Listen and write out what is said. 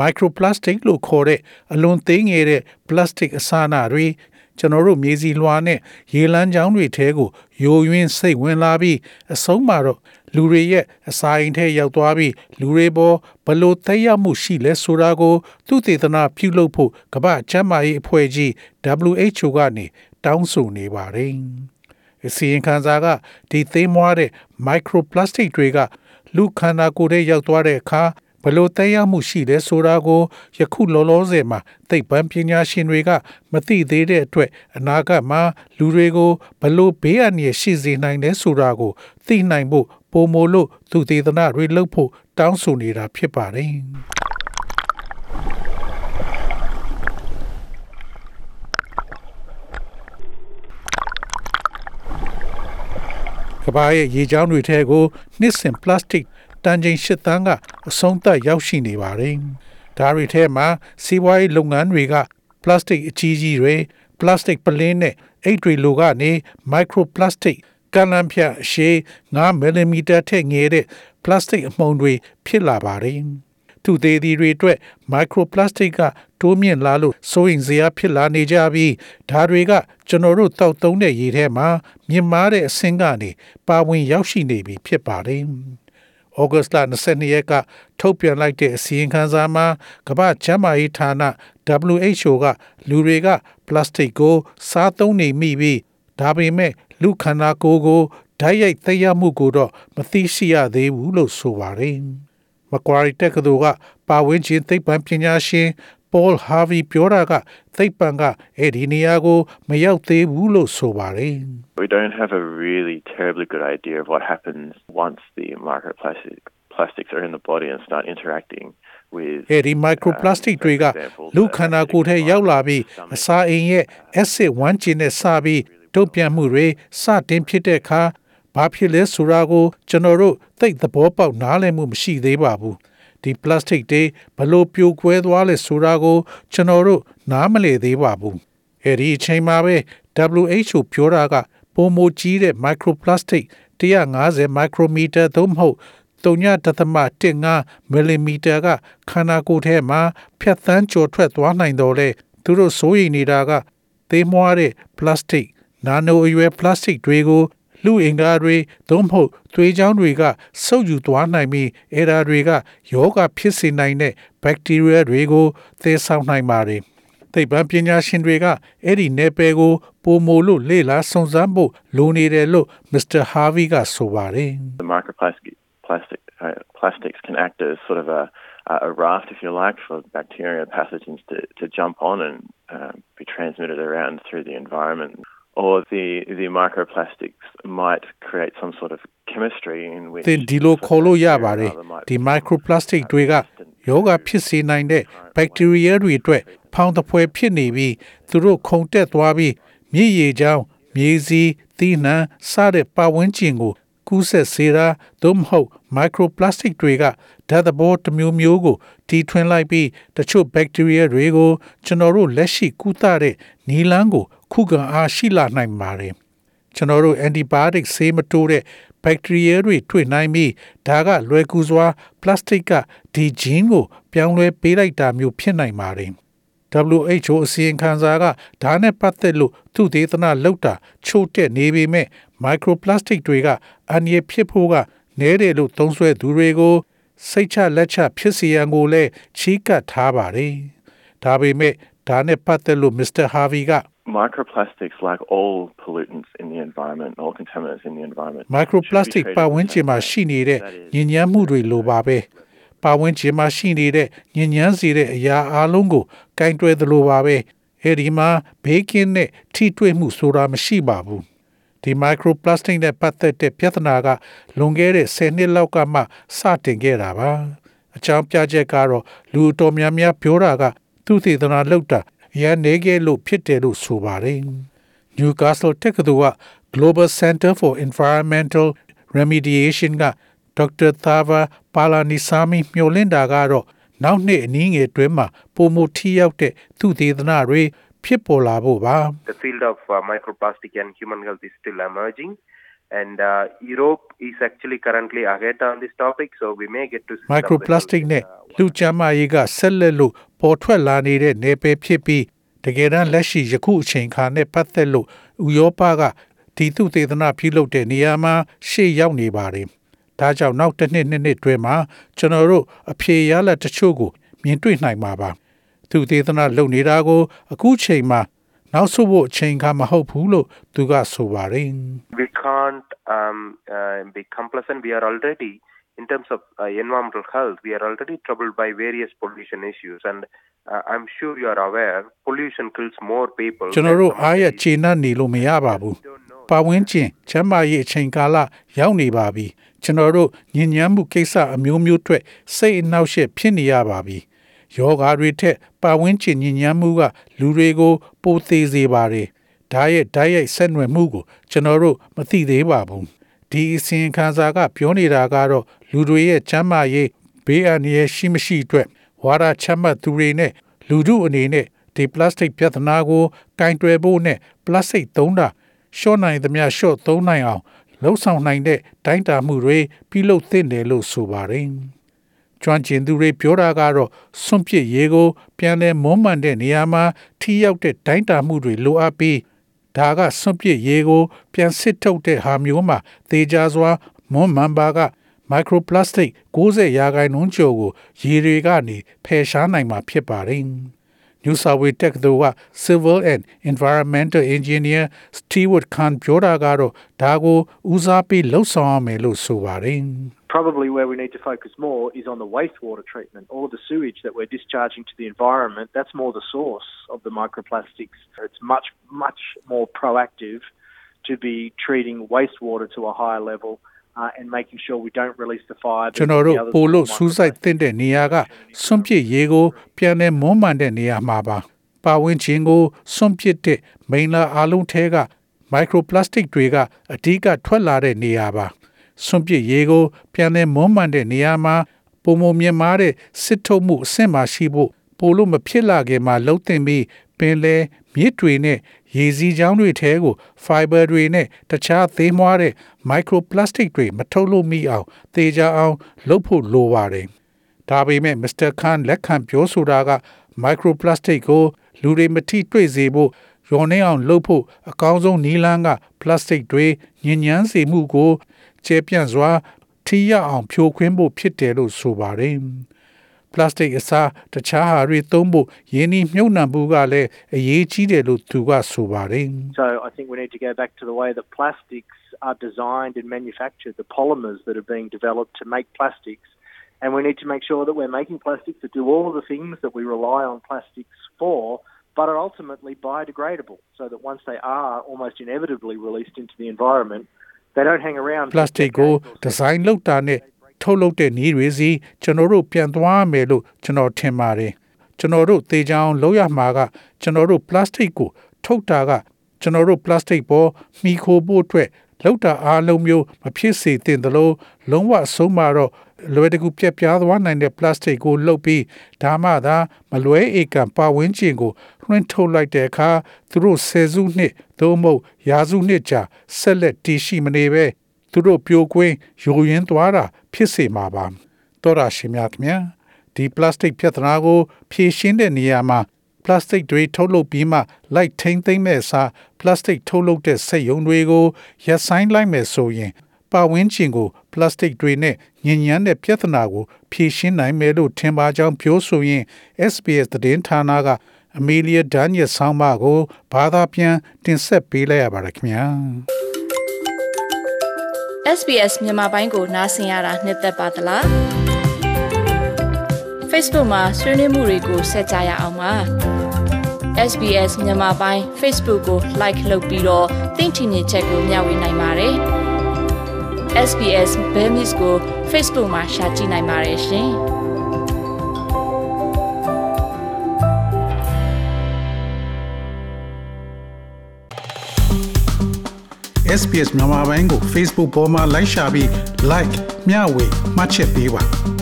microplastic လို့ခေါ်တဲ့အလွန်သေးငယ်တဲ့ plastic အစအနတွေကျွန်တော်တို့မြေစီလွှာနဲ့ရေလမ်းကြောင်းတွေထဲကိုယိုယွင်းစိတ်ဝင်လာပြီးအဆုံးမှာတော့လူတွေရဲ့အစာအိမ်ထဲရောက်သွားပြီးလူတွေပေါ်ဘလို့သက်ရောက်မှုရှိလဲဆိုတာကို သူတေသနာပြုလုပ်ဖို့ကမ္ဘာ့ကျန်းမာရေးအဖွဲ့ကြီး WHO ကနေတောင်းဆိုနေပါတယ်။အစီရင်ခံစာကဒီသေးမွားတဲ့ microplastic တွေကလူခန္ဓာကိုယ်ထဲရောက်သွားတဲ့အခါ ဘလို့တက်ရောက်မှုရှိတယ်ဆိုတာကိုယခုလောလောဆယ်မှာသိပ္ပံပညာရှင်တွေက မသိသေးတဲ့အတွက်အနာဂတ်မှာလူတွေကိုဘလို့ဘေးအန္တရာယ်ရှိစေနိုင်တယ်ဆိုတာကို သိနိုင်ဖို့ပုံမို့လို့သူသေသနာတွေလုပ်ဖို့တောင်းဆိုနေတာဖြစ်ပါတယ်။ကဘာရဲ့ရေချောင်းတွေထဲကိုနှစ်စင်ပလတ်စတစ် တန်ချိန်၈တန်းကအဆုံးသတ်ရောက်ရှိနေပါတယ်။ဒါတွေထဲမှာစီးပွားရေးလုပ်ငန်းတွေက ပလတ်စတစ်အကြီးကြီးတွေပလတ်စတစ်ပလင်းနဲ့အိတ်တွေလိုကနေမိုက်ခရိုပလတ်စတစ်ကလန်ဖြတ်ရှေး9မီလီမီတာထက်ငယ်တဲ့ပလတ်စတစ်အမှုန်တွေဖြစ်လာပါတယ်။သူသေးသည်တွေအတွက်မိုက်ခရိုပလတ်စတစ်ကတိုးမြင့်လာလို့စိုးရင်စရာဖြစ်လာနေကြပြီးဒါတွေကကျွန်တော်တို့တောက်သုံးတဲ့ရေထဲမှာမြင့်မားတဲ့အဆင့်ကနေပါဝင်ရောက်ရှိနေပြီဖြစ်ပါတယ်။ ဩဂတ်စ်လ22ရက်ကထုတ်ပြန်လိုက်တဲ့အစီရင်ခံစာမှာကမ္ဘာ့ကျန်းမာရေးဌာန WHO ကလူတွေကပလတ်စတစ်ကို စားသုံးနေမိပြီးဒါပေမဲ့လူခန္ဓာကိုယ်ကိုဓာတ်ရိုက်သက်ရောက်မှုကိုတော့မသိရှိရသေးဘူးလို့ဆိုပါတယ်။မကွာရီတက္ကသိုလ်ကပါဝင်ခြင်းသိပ္ပံပညာရှင် Paul Harvey ပြောတာကသိပ္ပံကအဲ့ဒီနေရာကိုမရောက်သေးဘူးလို့ဆိုပါတယ်။ We don't have a really terribly good idea of what happens once the microplastic plastics are in the body and start interacting with အဲဒီ microplastic တွေကလူခန္ဓာကိုယ်ထဲရောက်လာပြီးအစာအိမ်ရဲ့ acid ဝမ်းကျင်နဲ့စပြီးတုတ်ပြန်မှုတွေစတင်ဖြစ်တဲ့အခါဘာဖြစ်လဲဆိုတာကိုကျွန်တော်တို့သိသဘောပေါက်နားလည်မှုမရှိသေးပါဘူး ဒီ plastic တွေဘလို့ပြိုကွဲသွားလဲဆိုတာကို ကျွန်တော်တို့နားမလည်သေးပါဘူးအဲဒီအချိန်မှာပဲ WHO ပြောတာကပိုမိုကြီးတဲ့ microplastic 150 micrometer သို့မဟုတ်3.15မီလီမီတာကခန္ဓာကိုယ်ထဲမှာဖြတ်သန်းကျော်ထွက်သွားနိုင်တော့လေသူတို့စိုးရိမ်နေတာကသေးမွားတဲ့ plastic နာနိုအရွယ်ပလတ်စတစ်တွေကို လူအင်္ဂါတွေသို့မဟုတ်သွေးချောင်းတွေကဆုပ်ယူသွားနိုင်ပြီးအဲဒါတွေကယောဂဖြစ်စေနိုင်တဲ့ဘက်တီးရီးယားတွေကိုသယ်ဆောင်နိုင်ပါတယ်။သိပ္ပံပညာရှင်တွေကအဲ့ဒီနယ်ပယ်ကိုပုံမိုလို့လေ့လာစုံစမ်းဖို့လိုနေတယ်လို့ Mr. Harvey ကဆိုပါတယ်။ The microplastic plastic uh, plastics can act as sort of a a raft, if you like, for bacteria pathogens to, to jump on and uh, be transmitted around through the environment. Or the the microplastics might create some sort of chemistry in which သင်ဒီလိုခေါ်လို့ရပါတယ်ဒီ microplastic တွေကယောဂဖြစ်စေနိုင်တဲ့ bacteria တွေအတွက်ဖောင်းတပွဲဖြစ်နေပြီးသူတို့ခုန်တက်သွားပြီးမြည်ရည်ကြောင်းမြေစီသီးနှံစတဲ့ပတ်ဝန်းကျင်ကိုကူးဆက်စေတာသို့မဟုတ် microplastic တွေကဓာတ်သဘောတစ်မျိုးမျိုးကိုတီထွင်လိုက်ပြီးတချို့ bacteria တွေကိုကျွန်တော်တို့လက်ရှိကုသတဲ့နီလန်းကို ခုခံအားရှိလာနိုင်ပါတယ်ကျွန်တော်တို့ antibiotic ဆေးမတိုးတဲ့ bacteria တွေတွေ့နိုင်ပြီးဒါကလွယ်ကူစွာ plastic ကဒီ gene ကိုပြောင်းလဲပေးလိုက်တာမျိုးဖြစ်နိုင်ပါတယ် WHO အစီရင်ခံစာကဒါနဲ့ပတ်သက်လို့သူဒေသနာလောက်တာချို့တက်နေပေမဲ့ microplastic တွေကအန္တရာယ်ဖြစ်ဖို့ကနည်းတယ်လို့သုံးဆွဲသူတွေကို စိတ်ချလက်ချဖြစ်စေရန်ကိုလည်းချီးကပ်ထားပါတယ်။ဒါပေမဲ့ ဒါနဲ့ပတ်သက်လို့ Mr. Harvey က microplastics like all pollutants in the environment all contaminants in the environment microplastic ပတ်ဝန်းကျင်မှာရှိနေတဲ့ညဉ့်ညမ်းမှုတွေလိုပါပဲပတ်ဝန်းကျင်မှာရှိနေတဲ့ညဉ့်ညမ်းစေတဲ့အရာအလုံးကိုကင်တွယ်သလိုပါပဲအဲဒီမှာဘေးကင်းတဲ့ထိတွေ့မှုဆိုတာမရှိပါဘူးဒီ microplastic နဲ့ပတ်သက်တဲ့ပြဿနာကလွန်ခဲ့တဲ့10နှစ်လောက်ကမှစတင်ခဲ့တာပါအကြောင်းပြချက်ကတော့လူတော်များများပြောတာက သူသေသနာလောက်တာရန်နေခဲ့လို့ဖြစ်တယ်လို့ဆိုပါတယ်။ Newcastle တက္ကသိုလ်က Global Center for Environmental Remediation ကဒေါက်တာသာဗာပါလာနီဆာမီမျှော်လင့်တာကတော့နောက်နှစ်အနည်းငယ်တွင်းမှာပုံမထီရောက်တဲ့သူသေသနာတွေဖြစ်ပေါ်လာဖို့ပါ The field of uh, microplastic and human health is still emerging. And uh, Europe is actually currently ahead on this topic, so we may get to see some microplastic results, နဲ့ uh, လူကျန်းမာရေးကဆက်လက်လို့ပေါ်ထွက်လာနေတဲ့နယ်ပယ်ဖြစ်ပြီးတကယ်တမ်းလက်ရှိယခုအချိန်ခါနဲ့ပတ်သက်လို့ဥရောပကဒီသူသေသနာပြုလုပ်တဲ့နေရာမှာရှေ့ရောက်နေပါတယ်။ဒါကြောင့်နောက်တစ်နှစ်နှစ်နှစ်တွဲမှာကျွန်တော်တို့အဖြေရလဒ်တချို့ကိုမြင်တွေ့နိုင်မှာပါ။သူသေသနာလုပ်နေတာကိုအခုချိန်မှာ နောက်ဆုတ်ဖို့အချိန်ခါမဟုတ်ဘူးလို့သူကဆိုပါတယ် we can't um, uh, be complacent. We are already, in terms of uh, environmental health, we are already troubled by various pollution issues. And uh, I'm sure you are aware, pollution kills more people. ကျွန်တော်တို့ than အားရခြေနှံ့နေလို့မရပါဘူး။ပါဝင်ခြင်းချမ်းမာရေးအချိန်ကာလရောက်နေပါပြီ။ကျွန်တော်တို့ညဉ့်ညမ်းမှုကိစ္စအမျိုးမျိုးအတွက်စိတ်အနှောက်အယှက်ဖြစ်နေရပါပြီ။ ယောဂါတွေထက်ပါဝင်ခြင်းညဉ့်ညမ်းမှုကလူတွေကို ပိုသေးစေပါတယ်။ဒါရဲ့ဓာတ်ရိုက်ဆက်နွယ်မှုကို ကျွန်တော်တို့မသိသေးပါဘူး။ဒီအစီရင်ခံစာကပြောနေတာကတော့လူတွေရဲ့ချမ်းမာရေးဘေးအန္တရာယ်ရှိမရှိအတွက်ဝါဒချမှတ်သူတွေနဲ့လူထုအနေနဲ့ဒီပလတ်စတစ်ပြဿနာကိုကင်တွယ်ဖို့နဲ့ပလတ်စတစ်သုံးတာရှော့နိုင်သမျှရှော့သုံးနိုင်အောင်လှုပ်ဆောင်နိုင်တဲ့တိုင်းတာမှုတွေပြုလုပ်သင့်တယ်လို့ဆိုပါတယ်။ ကျွမ်းကျင်သူတွေပြောတာကတော့စွန့်ပစ်ရေးကို ပြန်လည်မွမ်းမံတဲ့နေရာမှာထိရောက်တဲ့တိုင်းတာမှုတွေလိုအပ်ပြီးဒါကစွန့်ပစ်ရေးကို ပြန်စစ်ထုတ်တဲ့ဟာမျိုးမှာသေချာစွာမွမ်းမံပါက microplastic 90ရာခိုင်နှုန်းကျော်ကိုရေတွေကနေဖယ်ရှားနိုင်မှာဖြစ်ပါတယ်။ New South Wales တက္ကသိုလ်က Civil and Environmental Engineer Stewart Khan ပြောတာကတော့ဒါကိုဦးစားပေးလှုပ်ဆောင်ရမယ်လို့ဆိုပါတယ်။ Probably where we need to focus more is on the wastewater treatment. All of the sewage that we're discharging to the environment, that's more the source of the microplastics. It's much, much more proactive to be treating wastewater to a higher level uh, and making sure we don't release the fire. ကျွန်တော်တို့ပို့လို့စူးစိုက်တင်တဲ့နေရာကစွန့်ပစ်ရေကို ပြန်လည်မွမ်းမံတဲ့နေရာမှာပါပါဝင်ခြင်းကိုစွန့်ပစ်တဲ့မိန်လာအလုံးထဲက microplastic တွေကအဓိကထွက်လာတဲ့နေရာပါ စွန့်ပစ်ရေကို ပြန်လည်မွမ်းမံတဲ့နေရာမှာပုံမမြင်မာတဲ့စစ်ထုတ်မှုအဆင့်မှာရှိဖို့ပိုလို့မဖြစ်လာခင်မှာလှုပ်တင်ပြီးပင်လေမြစ်တွေနဲ့ရေစီးချောင်းတွေထဲကို fiber တွေနဲ့တခြားသေးမွားတဲ့ microplastic တွေမထုတ်လို့မိအောင်သေချာအောင်လုပ်ဖို့လိုပါတယ်။ဒါပေမဲ့ Mr. Khan လက်ခံပြောဆိုတာက microplastic ကိုလူတွေမထိတွေ့စေဖို့ရောနေအောင်လုပ်ဖို့အကောင်းဆုံးနည်းလမ်းက plastic တွေညဉ့်ညမ်းစေမှုကို ကျေပြန့်စွာထိရအောင်ဖြိုခွင်းဖို့ဖြစ်တယ်လို့ဆိုပါတယ်။ plastic အစားတခြားဟာတွေသုံးဖို့ယင်းဤမြုပ်နှံမှုကလည်းအရေးကြီးတယ်လို့သူကဆိုပါတယ် So I think we need to go back to the way that plastics are designed and manufactured, the polymers that are being developed to make plastics. And we need to make sure that we're making plastics that do all of the things that we rely on plastics for, but are ultimately biodegradable, so that once they are almost inevitably released into the environment, they don't hang around. for plastic ကို decades or ဒီဇိုင်းလုပ်တာနဲ့ထုတ်လုပ်တဲ့နည်းတွေစီကျွန်တော်တို့ပြန်သွားမယ်လို့ကျွန်တော်ထင်ပါတယ်ကျွန်တော်တို့သေချာအောင်လုပ်ရမှာကကျွန်တော်တို့ plastic ကိုထုတ်တာကကျွန်တော်တို့ plastic ပေါ်မှီခိုဖို့အတွက်လောက်တာအားလုံးမျိုးမဖြစ်စေသင့်သလိုလုံးဝအဆုံးမှာတော့ လွယ်တကူပြက်ပြားသွားနိုင်တဲ့ plastic ကိုလှုပ်ပြီးဒါမှသာမလွဲဧကံပါဝင်ခြင်းကိုလွှင့်ထုတ်လိုက်တဲ့အခါသူတို့ဆယ်စုနှစ်သို့မဟုတ်ရာစုနှစ်ကြာဆက်လက်တည်ရှိမနေပဲသူတို့ပြိုကွင်းယိုယွင်းသွားတာဖြစ်စေမှာပါတော်ရရှိမြခင်ဗျာဒီပလတ်စတစ်ပြဿနာကိုဖြေရှင်းတဲ့နေရာမှာပလတ်စတစ်တွေထုတ်လုပ်ပြီးမှလိုက်ထိမ့်သိမ့်မဲ့အစားပလတ်စတစ်ထုတ်လုပ်တဲ့စက်ရုံတွေကိုရပ်ဆိုင်းလိုက်မယ်ဆိုရင် ပါဝင်းကျင်ကို ပလတ်စတစ်တွေနဲ့ညဉ့်ညမ်းတဲ့ပြဿနာကို ဖြေရှင်းနိုင်မယ်လို့ထင်ပါကြောင်းပြောဆိုရင် SBS သတင်းဌာနကအမီလီယာဒန်နီယယ်ဆောင်းပါကိုဘာသာပြန်တင်ဆက်ပေးလိုက်ရပါတယ်ခင်ဗျာ SBS မြန်မာပိုင်းကိုနားဆင်ရတာနှစ်သက်ပါတလား Facebook မှာဆွေးနွေးမှုတွေကိုဆက်ကြရအောင်ပါ SBS မြန်မာပိုင်း Facebook ကို like လုပ်ပြီးတော့သင်ချင်တဲ့ချက်ကိုမျှဝေနိုင်ပါတယ် SBS Bemis ကို Facebook မှာ share ကြည့်နိုင်ပါတယ်ရှင်။ SBS မြန်မာပိုင်းကို Facebook ပေါ်မှာ like ရှာပြီး like မျှဝေမှတ်ချက်ပေးပါ။